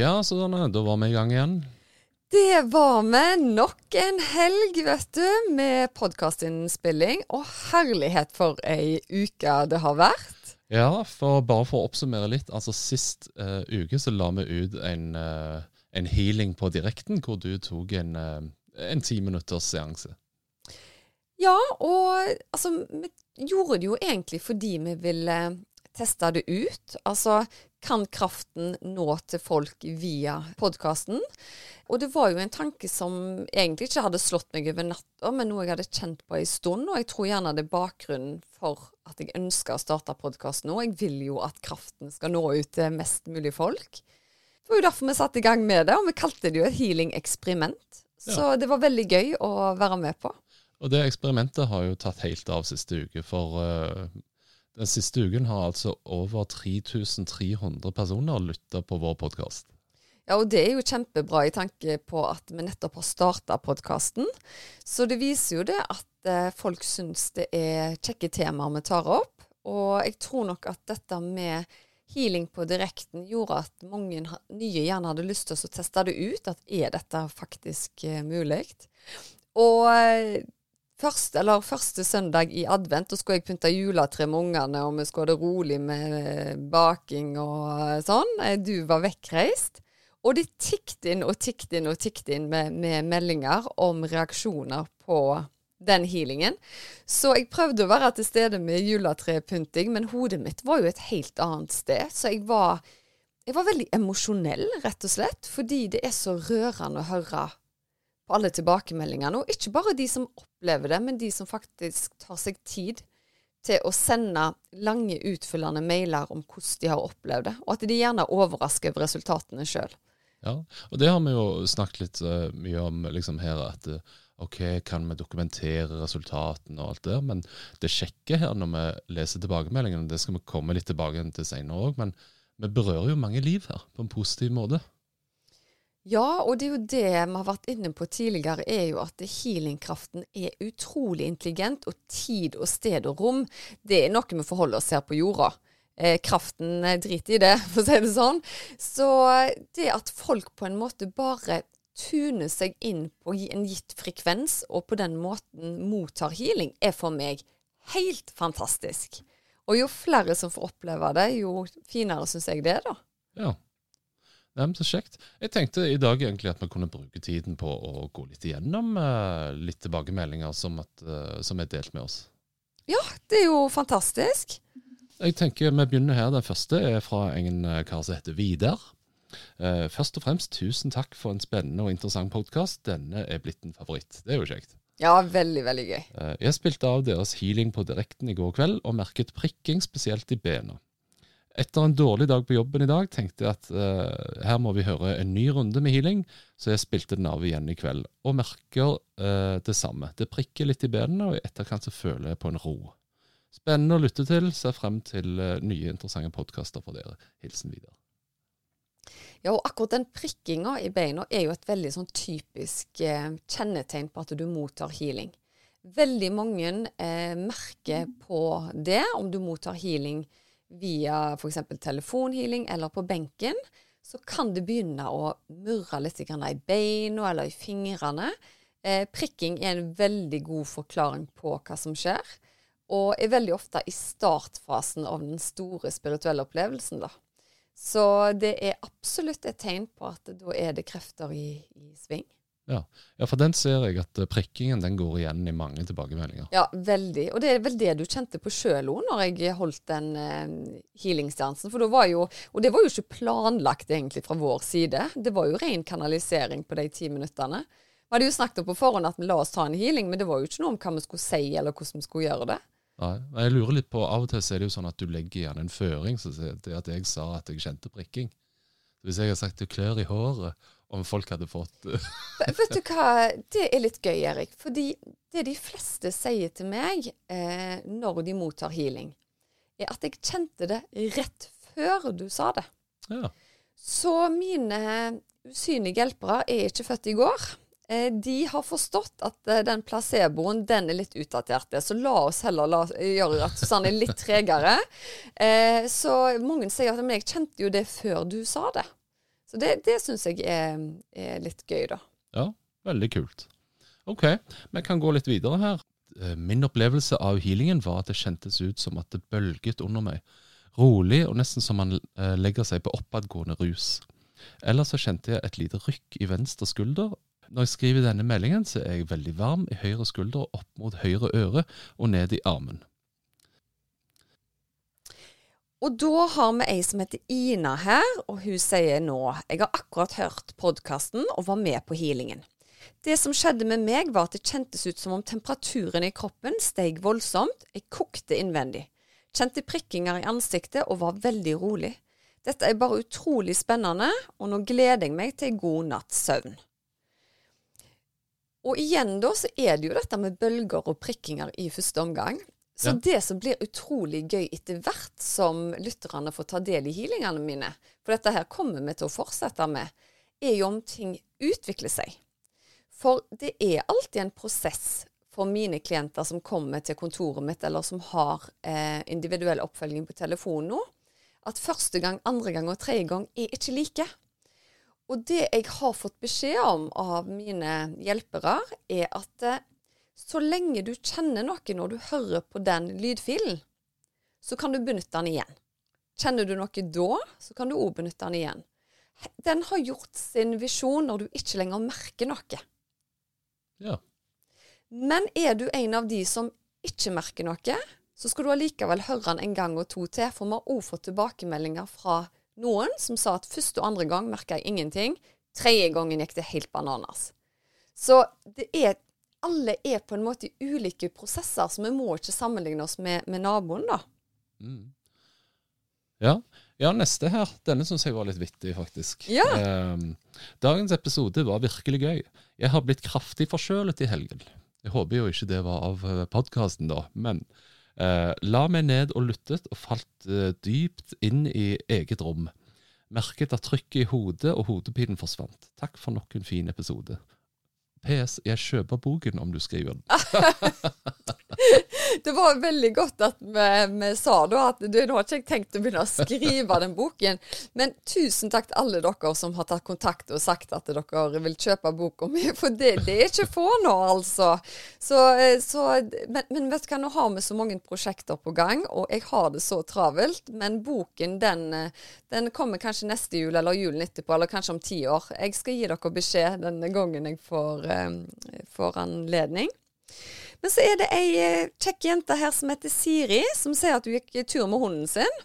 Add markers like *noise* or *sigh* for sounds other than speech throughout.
Ja, sånn, da var vi i gang igjen. Det var vi nok en helg, vet du, med podkastinnspilling. Og herlighet for ei uke det har vært. Ja, for bare for å oppsummere litt. altså Sist uh, uke så la vi ut en, uh, en, healing på direkten, hvor du tok en, uh, en ti minutters seanse. Ja, og altså Vi gjorde det jo egentlig fordi vi ville teste det ut. Altså, kan kraften nå til folk via podkasten? Og det var jo en tanke som egentlig ikke hadde slått meg over natta, men noe jeg hadde kjent på en stund. Og jeg tror gjerne det er bakgrunnen for at jeg ønsker å starte podkast nå. Jeg vil jo at kraften skal nå ut til mest mulig folk. Det var jo derfor vi satte i gang med det, og vi kalte det jo et healing-eksperiment. Så ja. det var veldig gøy å være med på. Og det eksperimentet har jo tatt helt av siste uke, for uh, den siste uken har altså over 3300 personer lytta på vår podkast. Ja, og det er jo kjempebra i tanke på at vi nettopp har starta podkasten. Så det viser jo det at eh, folk syns det er kjekke temaer vi tar opp. Og jeg tror nok at dette med healing på direkten gjorde at mange nye gjerne hadde lyst til å teste det ut. At er dette faktisk eh, mulig? Og eh, Første, eller første søndag i advent, da skulle jeg pynte juletre med ungene, og vi skulle ha det rolig med baking og sånn. Eh, du var vekkreist. Og de tikket inn og tikket inn og tikket inn med, med, meldinger om reaksjoner på den healingen. Så jeg prøvde å være til stede med juletrepynting, men hodet mitt var jo et helt annet sted. Så jeg var, jeg var veldig emosjonell, rett og slett, fordi det er så rørende å høre på alle tilbakemeldingene. Og ikke bare de som opplever det, men de som faktisk tar seg tid til å sende lange, utfyllende mailer om hvordan de har opplevd det, og at de gjerne er overrasker over resultatene sjøl. Ja, og det har vi jo snakket litt uh, mye om liksom her, at uh, OK, kan vi dokumentere resultatene og alt det, men det kjekke her når vi leser tilbakemeldingene, det skal vi komme litt tilbake til senere òg, men vi berører jo mange liv her på en positiv måte. Ja, og det er jo det vi har vært inne på tidligere, er jo at healingkraften er utrolig intelligent, og tid og sted og rom, det er noe vi forholder oss her på jorda. Eh, kraften eh, driter i det, *laughs* for å si det sånn. Så det at folk på en måte bare tuner seg inn på en gitt frekvens, og på den måten mottar healing, er for meg helt fantastisk. Og jo flere som får oppleve det, jo finere syns jeg det er, da. Ja. Nei, men Så kjekt. Jeg tenkte i dag egentlig at vi kunne bruke tiden på å gå litt igjennom uh, litt tilbakemeldinger som, at, uh, som, er delt med oss. Ja, det er jo fantastisk. Jeg tenker Vi begynner her. Den første er fra en uh, kar som heter Vidar. Uh, først og fremst, tusen takk for en spennende og interessant podkast. Denne er blitt en favoritt. Det er jo kjekt. Ja, veldig, veldig gøy. jeg spilte av deres healing på direkten i går kveld, og merket prikking spesielt i bena. Etter en dårlig dag på jobben i dag tenkte jeg at uh, her må vi høre en ny runde med healing, så jeg spilte den av igjen i kveld, og merker uh, det samme. Det prikker litt i benene, og i etterkant så føler jeg på en ro. Spennende å lytte til. Ser frem til uh, nye interessante podkaster fra dere. Hilsen videre. Ja, og akkurat den prikkinga i beina er jo et veldig sånn typisk kjennetegn på at du mottar healing. Veldig mange merker på det om du mottar healing via f.eks. telefonhealing eller på benken, så kan det begynne å murre litt i beina eller i fingrene. Eh, prikking er en veldig god forklaring på hva som skjer, og er veldig ofte i startfasen av den store spirituelle opplevelsen. da. Så det er absolutt et tegn på at da er det krefter i, i sving. Ja. ja. for den ser jeg at eh, prikkingen den går igjen i mange tilbakemeldinger. Ja, veldig. Og det er vel det du kjente på sjøl òg når jeg holdt den uh, healingseansen. For da var jo Og det var jo ikke planlagt egentlig fra vår side. Det var jo ren kanalisering på de ti minuttene. Vi hadde jo snakket på forhånd at vi la oss ta en healing, men det var jo ikke noe om hva vi skulle si eller hvordan vi skulle gjøre det. Nei, jeg lurer litt på, Av og til så er det jo sånn at du legger igjen en føring. så Det at jeg sa at jeg kjente prikking, Hvis jeg hadde sagt du klør i håret, om folk hadde fått Vet du hva, det er litt gøy, Erik. Fordi det de fleste sier til meg eh, når de mottar healing, er at jeg kjente det rett før du sa det. Ja. Så mine usynlige hjelpere er ikke født i går. Eh, de har forstått at eh, den placeboen den er litt utdatert. Så la oss heller la, gjøre at Susanne er litt tregere. Eh, så mange sier at men jeg kjente jo det før du sa det. Så det, det syns jeg er, er, litt gøy, da. Ja, veldig kult. OK, vi kan gå litt videre her. Min opplevelse av healingen var at det kjentes ut som at det bølget under meg. Rolig og nesten som man legger seg på oppadgående rus. Ellers så kjente jeg et lite rykk i venstre skulder. Når jeg skriver denne meldingen, så er jeg veldig varm i høyre skulder, opp mot høyre øre og ned i armen. Og da har vi ei som heter Ina her, og hun sier nå Jeg har akkurat hørt podkasten og var med på healingen. Det som skjedde med meg, var at det kjentes ut som om temperaturen i kroppen steg voldsomt. Jeg kokte innvendig. Kjente prikkinger i ansiktet og var veldig rolig. Dette er bare utrolig spennende, og nå gleder jeg meg til en god natts søvn. Og igjen da så er det jo dette med bølger og prikkinger i første omgang. Så ja. det som blir utrolig gøy etter hvert som lytterne får ta del i healingene mine, for dette her kommer vi til å fortsette med, er jo om ting utvikler seg. For det er alltid en prosess for mine klienter som kommer til kontoret mitt, eller som har eh, individuell oppfølging på telefon nå, at første gang, andre gang og tredje gang er ikke like. Og det jeg har fått beskjed om av mine hjelpere, er at eh, så lenge du kjenner noe når du hører på den lydfilen, så kan du benytte den igjen. Kjenner du noe da, så kan du òg benytte den igjen. Den har gjort sin visjon når du ikke lenger merker noe. Ja. Men er du en av de som ikke merker noe, så skal du allikevel høre den en gang og to til, for vi har òg fått tilbakemeldinger fra noen som sa at første og andre gang merka jeg ingenting. Tredje gangen gikk det helt bananas. Så det er alle er på en måte i ulike prosesser, så vi må ikke sammenligne oss med, med naboen, da. Mm. Ja. ja. neste her. Denne syns jeg var litt vittig, faktisk. Ja. Eh, dagens episode var virkelig gøy. Jeg har blitt kraftig forkjølet i helgen. Jeg håper jo ikke det var av eh, podkasten, da, men eh, la meg ned og lyttet, og falt eh, dypt inn i eget rom. Merket at trykket i hodet og hodepinen forsvant. Takk for nok en fin episode. PS. Jeg kjøper boken om du skriver den. *laughs* *laughs* *laughs* det var veldig godt at vi, vi sa da at du, nå har ikke jeg tenkt å begynne å skrive den boken. Men tusen takk til alle dere som har tatt kontakt og sagt at dere vil kjøpe boka mi. For det, det, er ikke få nå, altså. Så, så, men, men, vet du hva, nå har vi så mange prosjekter på gang, og jeg har det så travelt. Men boken den, den kommer kanskje neste jul eller julen etterpå, eller kanskje om ti år. Jeg skal gi dere beskjed denne gangen jeg får Eh, får anledning. Men så er det ei eh, kjekk jente her som heter Siri, som sier at hun gikk tur med hunden sin.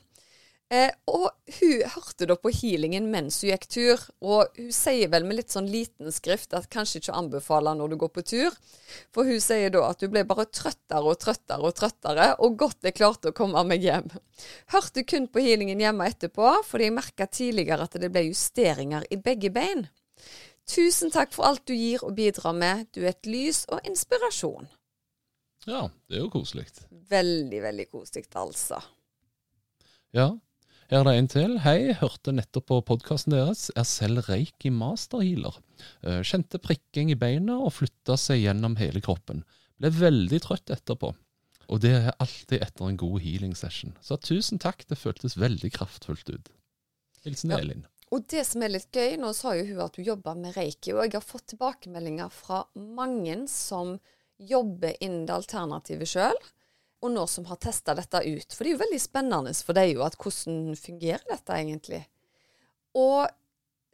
Eh, og hun hørte da på healingen mens hun gikk tur, og hun sier vel med litt sånn liten skrift at kanskje ikke anbefaler når du går på tur. For hun sier da at hun ble bare trøttere og trøttere og trøttere, og godt jeg klarte å komme meg hjem. Hørte kun på healingen hjemme etterpå, fordi jeg merka tidligere at det ble justeringer i begge bein. Tusen takk for alt du gir og bidrar med. Du er et lys og inspirasjon. Ja, det er jo koselig. Veldig, veldig koselig, altså. Ja. Her er det en til. Hei, hørte nettopp på podkasten deres. Er selv reiki masterhealer. Eh, kjente prikking i beina og flytta seg gjennom hele kroppen. Ble veldig trøtt etterpå. Og det er alltid etter en god healing session. Så tusen takk, det føltes veldig kraftfullt ut. Hilsen ja. Elin. Og det som er litt gøy, nå sa jo hun at hun jobber med reiki, og jeg har fått tilbakemeldinger fra mange som jobber innen det alternative sjøl, og nå som har testa dette ut. For det er jo veldig spennende for deg jo at hvordan fungerer dette egentlig. Og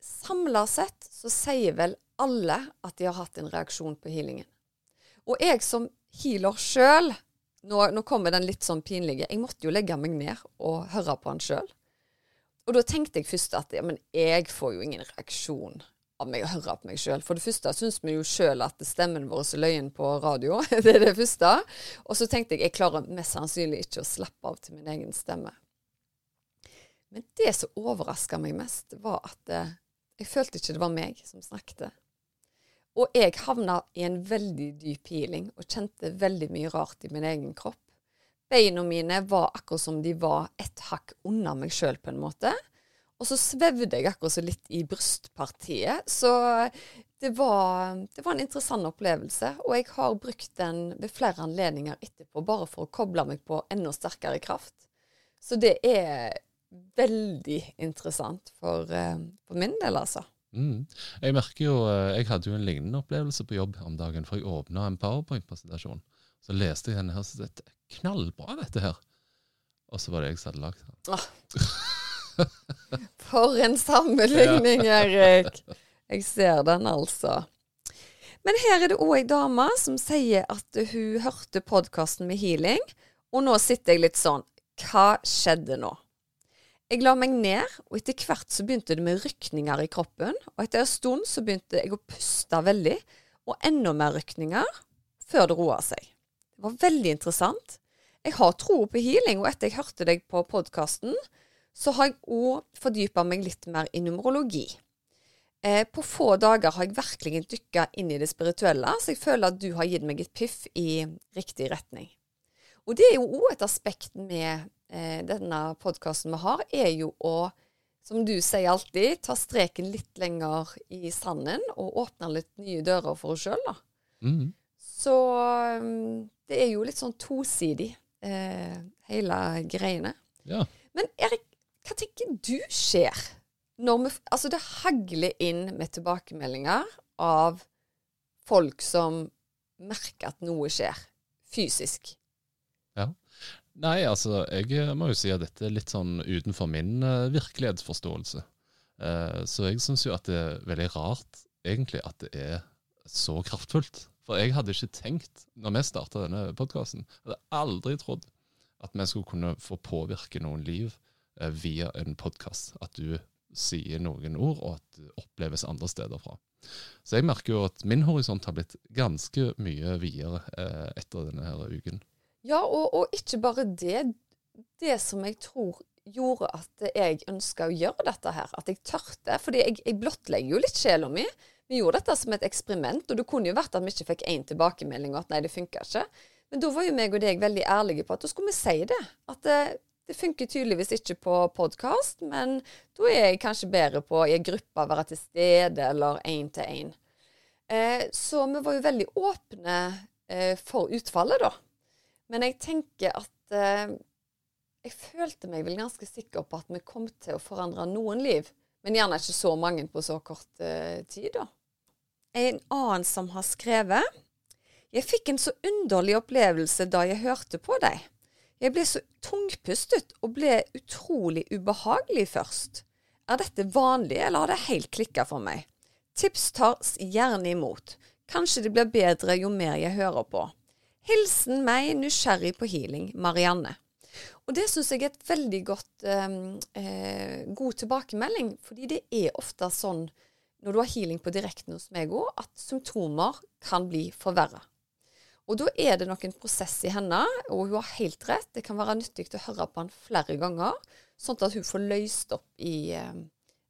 samla sett så sier vel alle at de har hatt en reaksjon på healingen. Og jeg som healer sjøl, nå, nå, kommer den litt sånn pinlige, jeg måtte jo legge meg ned og høre på han sjøl. Og da tenkte jeg først at ja, men jeg får jo ingen reaksjon av meg å høre på meg sjøl. For det første syns vi jo sjøl at stemmen vår er løyen på radio. *laughs* det er det første. Og så tenkte jeg jeg klarer mest sannsynlig ikke å slappe av til min egen stemme. Men det som overraska meg mest, var at eh, jeg følte ikke det var meg som snakket. Og jeg havna i en veldig dyp healing og kjente veldig mye rart i min egen kropp. Beina mine var akkurat som de var et hakk unna meg sjøl, på en måte. Og så svevde jeg akkurat så litt i brystpartiet. Så det var, det var, en interessant opplevelse. Og jeg har brukt den ved flere anledninger etterpå, bare for å koble meg på enda sterkere kraft. Så det er veldig interessant for, eh, for min del, altså. Mm. Jeg merker jo, eh, jeg hadde jo en lignende opplevelse på jobb om dagen, for jeg åpna en powerpoint-presentasjon. Så leste jeg denne her, så sa er knallbra, dette her. Og så var det jeg som hadde lagd den. Ah. *laughs* *laughs* For en sammenligning, Erik. Jeg ser den, altså. Men her er det òg ei dame som sier at hun hørte podkasten med healing, og nå sitter jeg litt sånn Hva skjedde nå? Jeg la meg ned, og etter hvert så begynte det med rykninger i kroppen. Og etter en stund så begynte jeg å puste veldig, og enda mer rykninger, før det roa seg. Det var veldig interessant. Jeg har tro på healing, og etter jeg hørte deg på podkasten, så har jeg òg fordypa meg litt mer i numerologi. Eh, på få dager har jeg virkelig dykka inn i det spirituelle, så jeg føler at du har gitt meg et piff i riktig retning. Og det er jo òg et aspekt med eh, denne podkasten vi har, er jo å, som du sier alltid, ta streken litt lenger i sanden og åpne litt nye dører for oss sjøl, da. Mm. Så um, det er jo litt sånn tosidig, eh, hele greiene. Ja. Men Erik, hva tenker du skjer når vi Altså, det hagler inn med tilbakemeldinger av folk som merker at noe skjer fysisk. Ja. Nei, altså, jeg eh, må jo si at dette er litt sånn utenfor min uh, virkelighetsforståelse. Uh, så jeg syns jo at det er veldig rart, egentlig, at det er så kraftfullt. For jeg hadde ikke tenkt, når vi starta denne podkasten, hadde aldri trodd at vi skulle kunne få påvirke noen liv via en podkast. At du sier noen ord, og at det oppleves andre steder fra. Så jeg merker jo at min horisont har blitt ganske mye videre etter denne her uken. Ja, og, og, ikke bare det. Det som jeg tror gjorde at jeg ønska å gjøre dette her, at jeg tørte. Fordi jeg, jeg blottlegger jo litt sjela mi. Vi gjorde dette som et eksperiment, og det kunne jo vært at vi ikke fikk én tilbakemelding, og at nei, det funka ikke. Men da var jo meg og deg veldig ærlige på at da skulle vi si det. At det, det funker tydeligvis ikke på podkast, men da er jeg kanskje bedre på i en gruppe å være til stede, eller én til én. Eh, så vi var jo veldig åpne eh, for utfallet, da. Men jeg tenker at eh, Jeg følte meg vel ganske sikker på at vi kom til å forandre noen liv. Men gjerne ikke så mange på så kort tid, da. En annen som har skrevet Jeg fikk en så underlig opplevelse da jeg hørte på deg. Jeg ble så tungpustet og ble utrolig ubehagelig først. Er dette vanlig, eller har det helt klikka for meg? Tips tas gjerne imot. Kanskje det blir bedre jo mer jeg hører på. Hilsen meg nysgjerrig på healing, Marianne. Og det syns jeg er et veldig godt ehm, eh, god tilbakemelding, fordi det er ofte sånn når du har healing på direkten hos meg òg, at symptomer kan bli forverra. Og da er det nok en prosess i henne, og hun har helt rett. Det kan være nyttig å høre på han flere ganger, sånn at hun får løst opp i eh,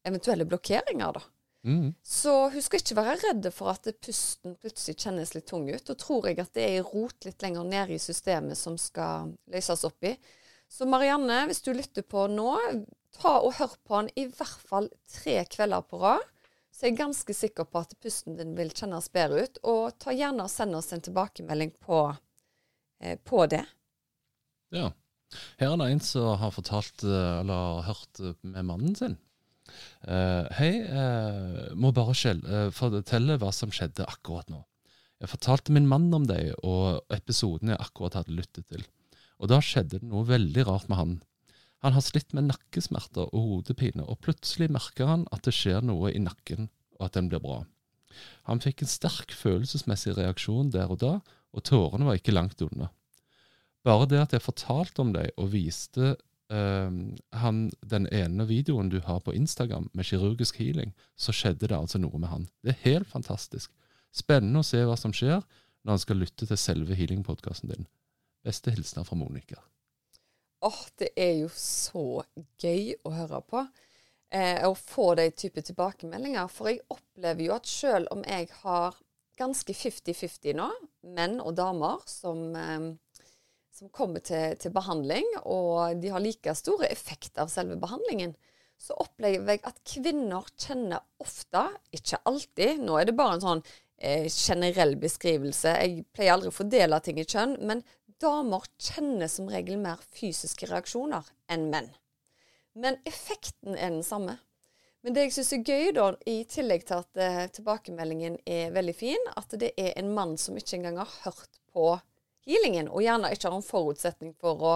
eventuelle blokkeringer, da. Mm. Så hun skal ikke være redd for at pusten plutselig kjennes litt tung ut. Og tror jeg at det er rot litt lenger nede i systemet som skal løses opp i. Så Marianne, hvis du lytter på nå, ta og hør på han i hvert fall tre kvelder på rad. Så jeg er ganske sikker på at pusten din vil kjennes bedre ut. Og ta gjerne og send oss en tilbakemelding på, eh, på det. Ja. Her er det en som har fortalt, eh, eller hørt med mannen sin. Uh, hei, uh, må bare skjell, uh, fortelle hva som skjedde akkurat nå. Jeg fortalte min mann om deg og episoden jeg akkurat hadde lyttet til. Og da skjedde det noe veldig rart med han. Han har slitt med nakkesmerter og hodepine, og plutselig merker han at det skjer noe i nakken, og at den blir bra. Han fikk en sterk følelsesmessig reaksjon der og da, og tårene var ikke langt unna. Bare det at jeg fortalte om deg og viste uh, han, den ene videoen du har på Instagram med kirurgisk healing, så skjedde det altså noe med han. Det er helt fantastisk. Spennende å se hva som skjer når han skal lytte til selve healingpodkasten din. Beste hilsener fra Monica. Åh, det er jo så gøy å høre på. Eh, å få de type tilbakemeldinger. For jeg opplever jo at selv om jeg har ganske 50-50 nå, menn og damer som, eh, som kommer til, til, behandling, og de har like store effekt av selve behandlingen, så opplever jeg at kvinner kjenner ofte, ikke alltid, nå er det bare en sånn eh, generell beskrivelse, jeg pleier aldri å fordele ting i kjønn, men Damer kjenner som regel mer fysiske reaksjoner enn menn. Men effekten er den samme. Men det jeg syns er gøy, da, i tillegg til at uh, tilbakemeldingen er veldig fin, at det er en mann som ikke engang har hørt på healingen, og gjerne ikke har en forutsetning for å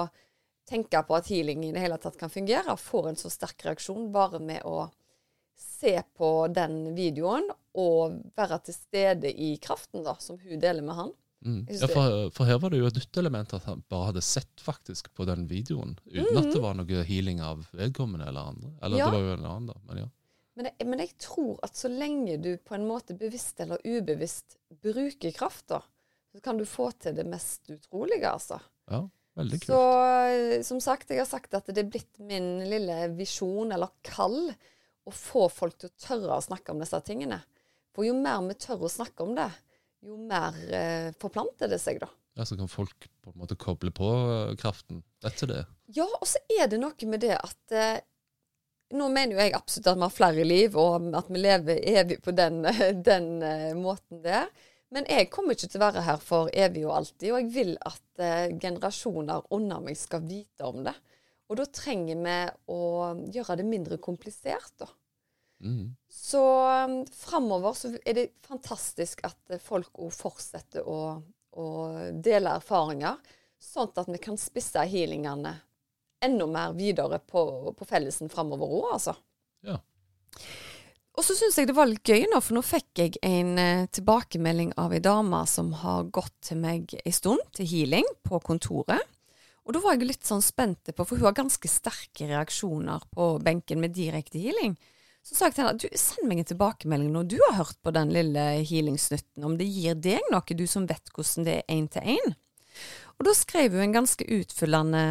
tenke på at healing i det hele tatt kan fungere, får en så sterk reaksjon bare med å se på den videoen og være til stede i kraften da, som hun deler med han. Mm. Ja, for, for, her var det jo et nytt element at han bare hadde sett faktisk på den videoen, uten mm. at det var noe healing av vedkommende eller andre. Eller ja. det var jo en annen, da. Men ja. Men, jeg, men, jeg tror at så lenge du på en måte bevisst eller ubevisst bruker krafta, så kan du få til det mest utrolige, altså. Ja, veldig kult. Så eh, som sagt, jeg har sagt at det er blitt min lille visjon, eller kall, å få folk til å tørre å snakke om disse tingene. For jo mer vi tør å snakke om det, jo mer eh, forplanter det seg, da. Ja, Så kan folk på en måte koble på eh, kraften etter det? Ja, og så er det noe med det at eh, Nå mener jo jeg absolutt at vi har flere liv, og at vi lever evig på den, *laughs* den uh, måten der. Men jeg kommer ikke til å være her for evig og alltid, og jeg vil at uh, generasjoner under meg skal vite om det. Og da trenger vi å gjøre det mindre komplisert, da. Mm. Så um, framover så er det fantastisk at eh, folk òg fortsetter å, å, dele erfaringer, sånn at vi kan spisse healingene enda mer videre på, på fellesen framover òg, altså. Ja. Og så syns jeg det var litt gøy nå, for nå fikk jeg en eh, tilbakemelding av ei dame som har gått til meg ei stund, til healing, på kontoret. Og da var jeg litt sånn spent på, for hun har ganske sterke reaksjoner på benken med direkte healing. Så sa jeg til henne du, send meg en tilbakemelding når du har hørt på den lille healingsnutten, om det gir deg noe, du som vet hvordan det er én til én. Og da skrev hun en ganske utfyllende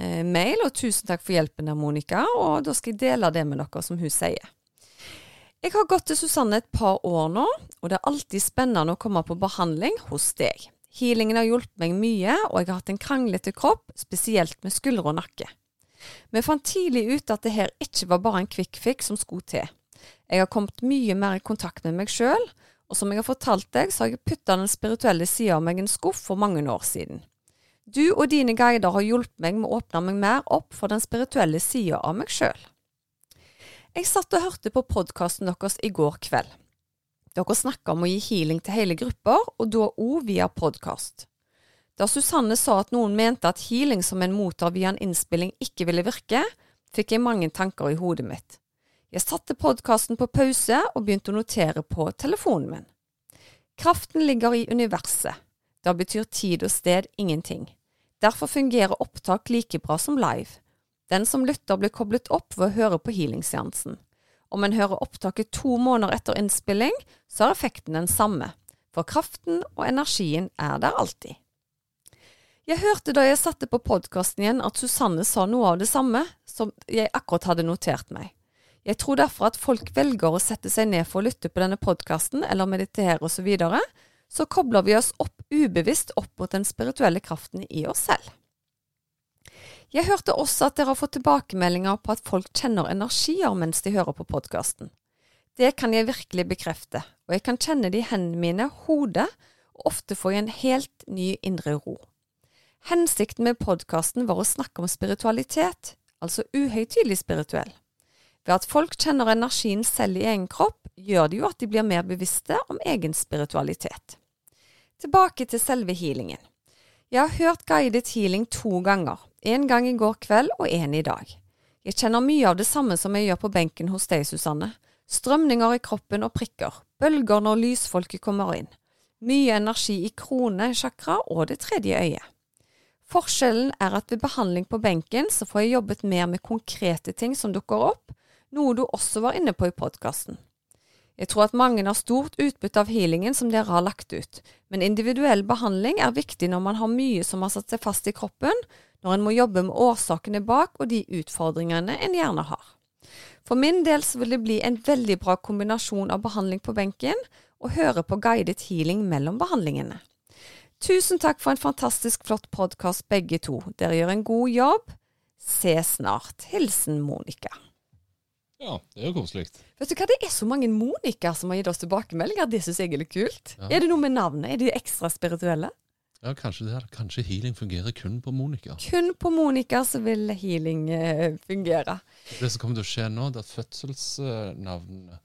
eh, mail, og tusen takk for hjelpen der, Monica, og da skal jeg dele det med dere, som hun sier. Jeg har gått til Susanne et par år nå, og det er alltid spennende å komme på behandling hos deg. Healingen har hjulpet meg mye, og jeg har hatt en kranglete kropp, spesielt med skuldre og nakke. Vi fant tidlig ut at det her ikke var bare en fix som skulle til. Jeg har kommet mye mer i kontakt med meg sjøl, og som jeg har fortalt deg, så har jeg putta den spirituelle sida av meg i en skuff for mange år siden. Du og dine guider har hjulpet meg med å åpne meg mer opp for den spirituelle sida av meg sjøl. Jeg satt og hørte på podkasten deres i går kveld. Dere snakka om å gi healing til hele grupper, og da òg via podkast. Da Susanne sa at noen mente at healing som en mottar via en innspilling ikke ville virke, fikk jeg mange tanker i hodet mitt. Jeg satte podkasten på pause og begynte å notere på telefonen min. Kraften ligger i universet. Da betyr tid og sted ingenting. Derfor fungerer opptak like bra som live. Den som lytter blir koblet opp ved å høre på healingseansen. Om en hører opptaket to måneder etter innspilling, så er effekten den samme, for kraften og energien er der alltid. Jeg hørte da jeg satte på podkasten igjen at Susanne sa noe av det samme som jeg akkurat hadde notert meg. Jeg tror derfor at folk velger å sette seg ned for å lytte på denne podkasten eller meditere osv., så, videre, så kobler vi oss opp ubevisst opp mot den spirituelle kraften i oss selv. Jeg hørte også at dere har fått tilbakemeldinger på at folk kjenner energier mens de hører på podkasten. Det kan jeg virkelig bekrefte, og jeg kan kjenne det i hendene mine, hodet, og ofte får jeg en helt ny indre ro. Hensikten med podkasten var å snakke om spiritualitet, altså uhøytidelig spirituell. Ved at folk kjenner energien selv i egen kropp, gjør det jo at de blir mer bevisste om egen spiritualitet. Tilbake til selve healingen. Jeg har hørt guided healing to ganger, en gang i går kveld og en i dag. Jeg kjenner mye av det samme som jeg gjør på benken hos deg, Susanne. Strømninger i kroppen og prikker, bølger når lysfolket kommer inn. Mye energi i krone, chakra og det tredje øyet. Forskjellen er at ved behandling på benken så får jeg jobbet mer med konkrete ting som dukker opp, noe du også var inne på i podkasten. Jeg tror at mange har stort utbytte av healingen som dere har lagt ut, men individuell behandling er viktig når man har mye som har satt seg fast i kroppen, når en må jobbe med årsakene bak og de utfordringene en gjerne har. For min del så vil det bli en veldig bra kombinasjon av behandling på benken og høre på guidet healing mellom behandlingene. Tusen takk for en fantastisk flott podkast begge to. Dere gjør en god jobb. Se snart. Hilsen Monica. Ja, det er jo koselig. Vet du hva, Det er så mange Monica som har gitt oss tilbakemeldinger. Det syns jeg er litt kult. Ja. Er det noe med navnet? Er de ekstra spirituelle? Ja, kanskje, det, er- kanskje healing fungerer kun på Monica. Kun på Monica så vil healing uh, fungere. Det som kommer til å skje nå, det er at fødselsnavnene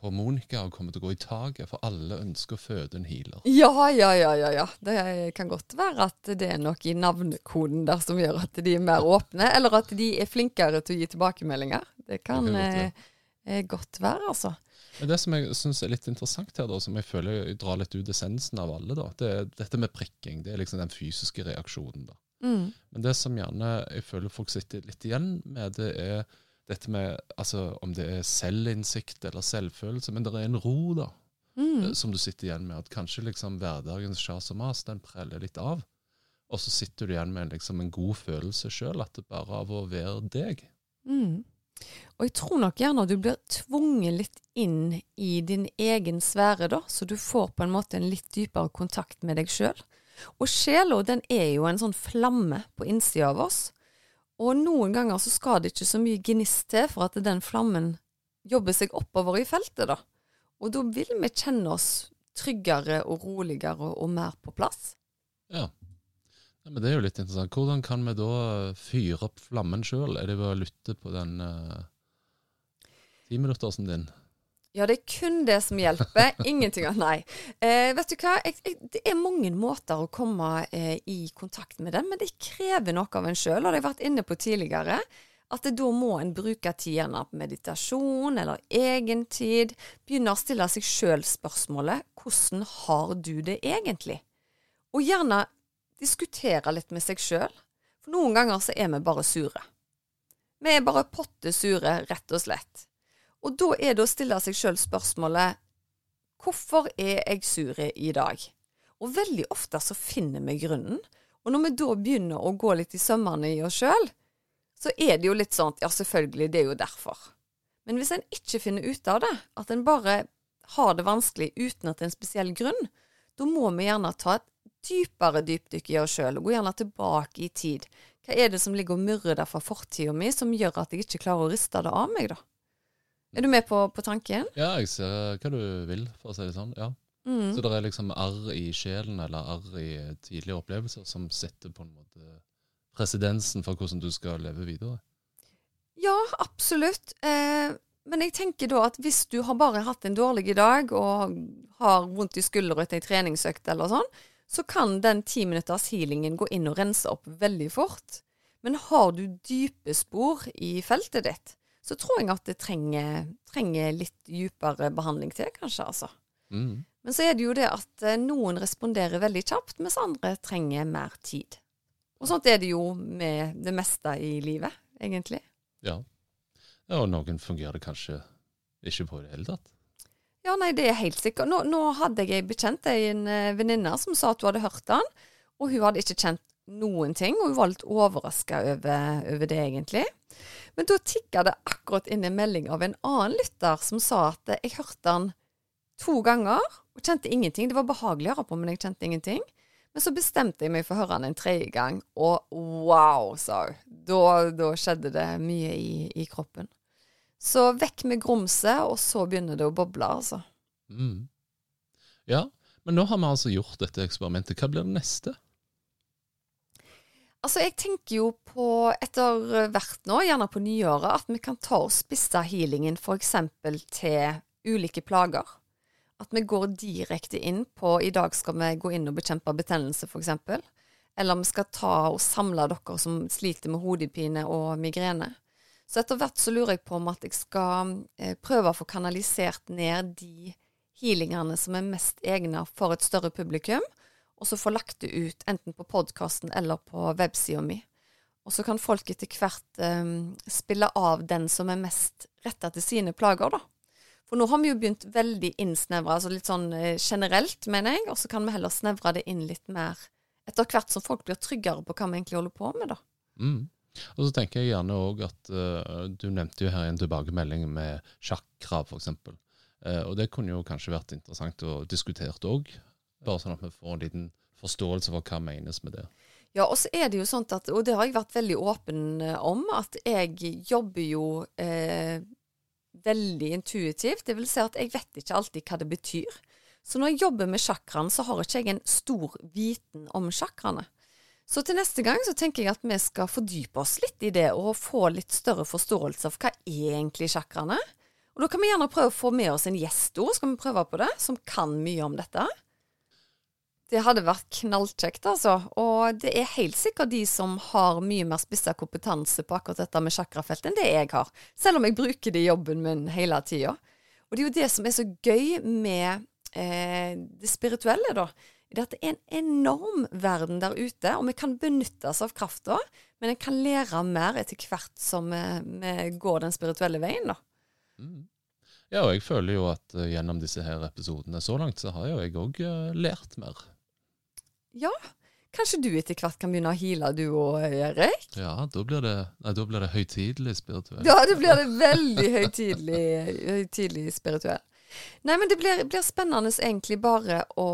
på Monica kommer til å gå i taket, for alle ønsker å føde en healer. Ja, ja, ja, ja, ja. Det kan godt være at det er noe i navnekoden der som gjør at de er mer åpne, eller at de er flinkere til å gi tilbakemeldinger. Det kan, Det kan godt eh, eh, godt være, altså. Men det som jeg syns er litt interessant her, da, som jeg føler jeg drar litt ut essensen av alle, da, det er dette med prikking. Det er liksom den fysiske reaksjonen. da. Mm. Men det som gjerne jeg føler folk sitter litt igjen med, det er dette med altså om det er selvinnsikt eller selvfølelse, men det er en ro, da, Mm. eh, som du sitter igjen med. At kanskje liksom hverdagens sjas og mas, den preller litt av. Og så sitter du igjen med liksom en god følelse sjøl, at det bare av å være deg. Mm. Og jeg tror nok gjerne at du blir tvunget litt inn i din egen sfære, da, så du får på en måte en litt dypere kontakt med deg sjøl. Og sjela, den er jo en sånn flamme på innsida av oss. Og noen ganger så skal det ikke så mye gnist til for at den flammen jobber seg oppover i feltet, da. Og da vil vi kjenne oss tryggere og roligere og, mer på plass. Ja. ja. Men det er jo litt interessant. Hvordan kan vi da fyre opp flammen sjøl? Er det ved å lytte på den uh, timinuttersen din? Ja, det er kun det som hjelper. Ingenting annet. Nei. Eh, vet du hva? Jeg, jeg, det er mange måter å komme eh, i kontakt med den, men det krever noe av en sjøl. Og det har jeg vært inne på tidligere. At det, da må en bruke tid på meditasjon eller egentid. Begynne å stille seg sjøl spørsmålet hvordan har du det egentlig? Og gjerne diskutere litt med seg sjøl. For noen ganger så er vi bare sure. Vi er bare potte sure, rett og slett. Og da er det å stille seg sjøl spørsmålet Hvorfor er jeg sur i dag? Og veldig ofte så finner vi grunnen. Og når vi da begynner å gå litt i sømmene i oss sjøl, så er det jo litt sånn ja, selvfølgelig, det er jo derfor. Men hvis en ikke finner ut av det, at en bare har det vanskelig uten at det er en spesiell grunn, da må vi gjerne ta et dypere dypdykk i oss sjøl, og gå gjerne tilbake i tid. Hva er det som ligger og murrer der fra fortida mi, som gjør at jeg ikke klarer å riste det av meg, da? Er du med på, på tanken? Ja, jeg ser hva du vil, for å si det sånn. ja. Mm. Så det er liksom arr i sjelen, eller arr i tidlige opplevelser, som setter på en måte presidensen for hvordan du skal leve videre. Ja, absolutt. Eh, men jeg tenker da at hvis du har bare hatt en dårlig dag og har vondt i skulderen etter ei treningsøkt eller sånn, så kan den ti minutters healingen gå inn og rense opp veldig fort. Men har du dype spor i feltet ditt, så tror jeg at det trenger, trenger litt dypere behandling til, kanskje, altså. Mm. Men så er det jo det at eh, noen responderer veldig kjapt, mens andre trenger mer tid. Og sånt er det jo med det meste i livet, egentlig. Ja. ja. Og noen fungerer det kanskje ikke på i det hele tatt. Ja, nei, det er helt sikkert. Nå, nå hadde jeg ei bekjent, en eh, venninne, som sa at hun hadde hørt han, og hun hadde ikke kjent noen ting, og hun var litt overraska over, over, det, egentlig. Men da tikka det akkurat inn en melding av en annen lytter som sa at jeg hørte han to ganger og kjente ingenting. Det var behagelig å høre på, men jeg kjente ingenting. Men så bestemte jeg meg for å høre han en tredje gang, og wow, sa hun. Da, da skjedde det mye i, i kroppen. Så vekk med grumset, og så begynner det å boble, altså. Mm. Ja, men nå har vi altså gjort dette eksperimentet. Hva blir det neste? Altså, jeg tenker jo på etter hvert nå, gjerne på nyåret, at vi kan ta og spisse healingen f.eks. til ulike plager. At vi går direkte inn på I dag skal vi gå inn og bekjempe betennelse, f.eks. Eller vi skal ta og samle dere som sliter med hodepine og migrene. Så etter hvert så lurer jeg på om at jeg skal eh, prøve å få kanalisert ned de healingene som er mest egna for et større publikum, og så få lagt det ut enten på podkasten eller på websida mi. Og så kan folk etter hvert um, spille av den som er mest retta til sine plager, da. For nå har vi jo begynt veldig innsnevra, altså litt sånn eh, generelt, mener jeg, og så kan vi heller snevre det inn litt mer etter hvert som folk blir tryggere på hva vi egentlig holder på med, da. Mm. Og så tenker jeg gjerne òg at uh, du nevnte jo her en tilbakemelding med sjakkrav, f.eks. Uh, og det kunne jo kanskje vært interessant å diskutere òg, bare sånn at vi får en liten forståelse for hva menes med det. Ja, og så er det jo sånn at, og det har jeg vært veldig åpen eh, om, at jeg jobber jo eh, veldig intuitivt. Det vil si at jeg vet ikke alltid hva det betyr. Så når jeg jobber med sjakraen, så har ikke jeg en stor viten om sjakraene. Så til neste gang så tenker jeg at vi skal fordype oss litt i det, og få litt større forståelse for hva er egentlig sjakraene. Og da kan vi gjerne prøve å få med oss en gjest òg, skal vi prøve på det, som kan mye om dette. Det hadde vært knallkjekt, altså. Og det er helt sikkert de som har mye mer spissa kompetanse på akkurat dette med sjakrafelt enn det jeg har. Selv om jeg bruker det i jobben min hele tida. Og det er jo det som er så gøy med eh, det spirituelle, da. Det at det er en enorm verden der ute, og vi kan benytte oss av krafta. Men en kan lære mer etter hvert som vi, vi går den spirituelle veien, da. Mm. Ja, og jeg føler jo at uh, gjennom disse her episodene så langt, så har jo jeg òg eh, lært mer. Ja, kanskje du etter hvert kan begynne å heale du òg, Erik? Ja, da blir det, nei, da blir det høytidelig spirituell. Ja, da blir det veldig høytidelig, høytidelig spirituell. Nei, men det blir, blir spennende egentlig bare å,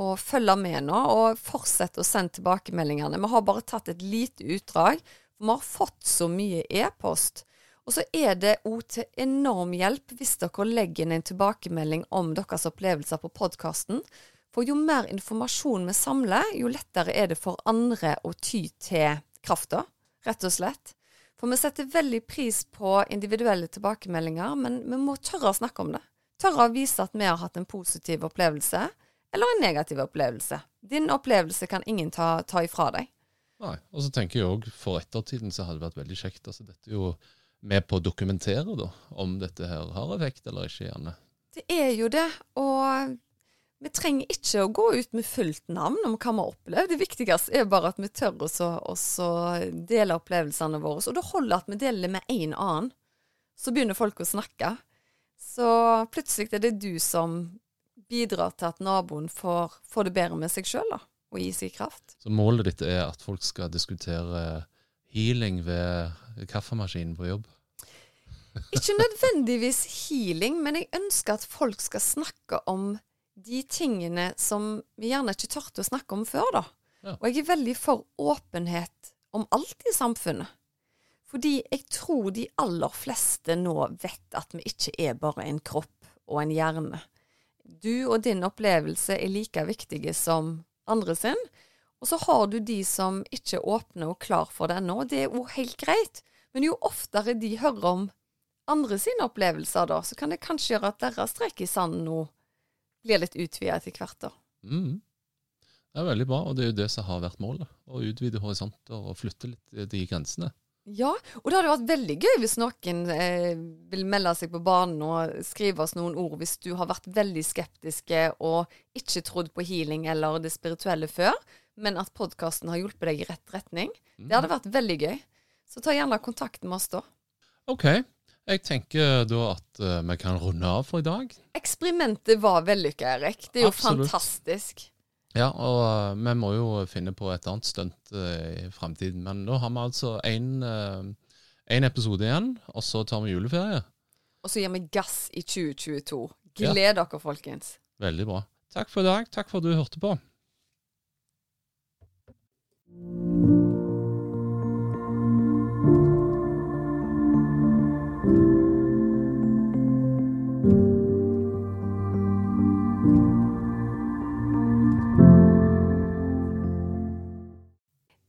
og følge med nå, og fortsette å sende tilbakemeldingene. Vi har bare tatt et lite utdrag, for vi har fått så mye e-post. Og så er det òg til enorm hjelp hvis dere legger inn en tilbakemelding om deres opplevelser på podkasten. For jo mer informasjon vi samler, jo lettere er det for andre å ty til krafta, rett og slett. For vi setter veldig pris på individuelle tilbakemeldinger, men vi må tørre å snakke om det. Tørre å vise at vi har hatt en positiv opplevelse, eller en negativ opplevelse. Din opplevelse kan ingen ta, ta ifra deg. Nei, og så tenker jeg òg for ettertiden så hadde det vært veldig kjekt. altså Dette er jo med på å dokumentere da, om dette her har effekt eller ikke. gjerne. Det er jo det, og vi trenger ikke å gå ut med fullt navn om hva vi har opplevd. Det viktigste er bare at vi tør å dele opplevelsene våre. Og det holder at vi deler det med en annen. Så begynner folk å snakke. Så plutselig er det du som bidrar til at naboen får, får det bedre med seg sjøl og gi seg kraft. Så målet ditt er at folk skal diskutere healing ved kaffemaskinen på jobb? Ikke nødvendigvis healing, men jeg ønsker at folk skal snakke om de tingene som vi gjerne ikke tørte å snakke om før, da. Ja. Og jeg er veldig for åpenhet om alt i samfunnet. Fordi jeg tror de aller fleste nå vet at vi ikke er bare en kropp og en hjerne. Du og din opplevelse er like viktige som andre sin. Og så har du de som ikke er åpne og klar for det ennå, det er jo helt greit. Men jo oftere de hører om andre sine opplevelser, da, så kan det kanskje gjøre at deres strek i sanden nå blir litt utvida etter hvert. da. Mm. Det er veldig bra, og det er jo det som har vært målet. Å utvide horisonter og flytte litt de grensene. Ja, og det hadde vært veldig gøy hvis noen eh, vil melde seg på banen og skrive oss noen ord hvis du har vært veldig skeptiske og ikke trodd på healing eller det spirituelle før, men at podkasten har hjulpet deg i rett retning. Det hadde vært veldig gøy. Så ta gjerne kontakt med oss da. OK. Jeg tenker da at uh, vi kan runde av for i dag. Eksperimentet var vellykka, Erik. Det er jo Absolutt. fantastisk. Ja, og uh, vi må jo finne på et annet stunt uh, i framtiden. Men nå har vi altså én episode igjen, og så tar vi juleferie. Og så gir vi gass i 2022. Gled ja. dere, folkens. Veldig bra. Takk for i dag. Takk for at du hørte på.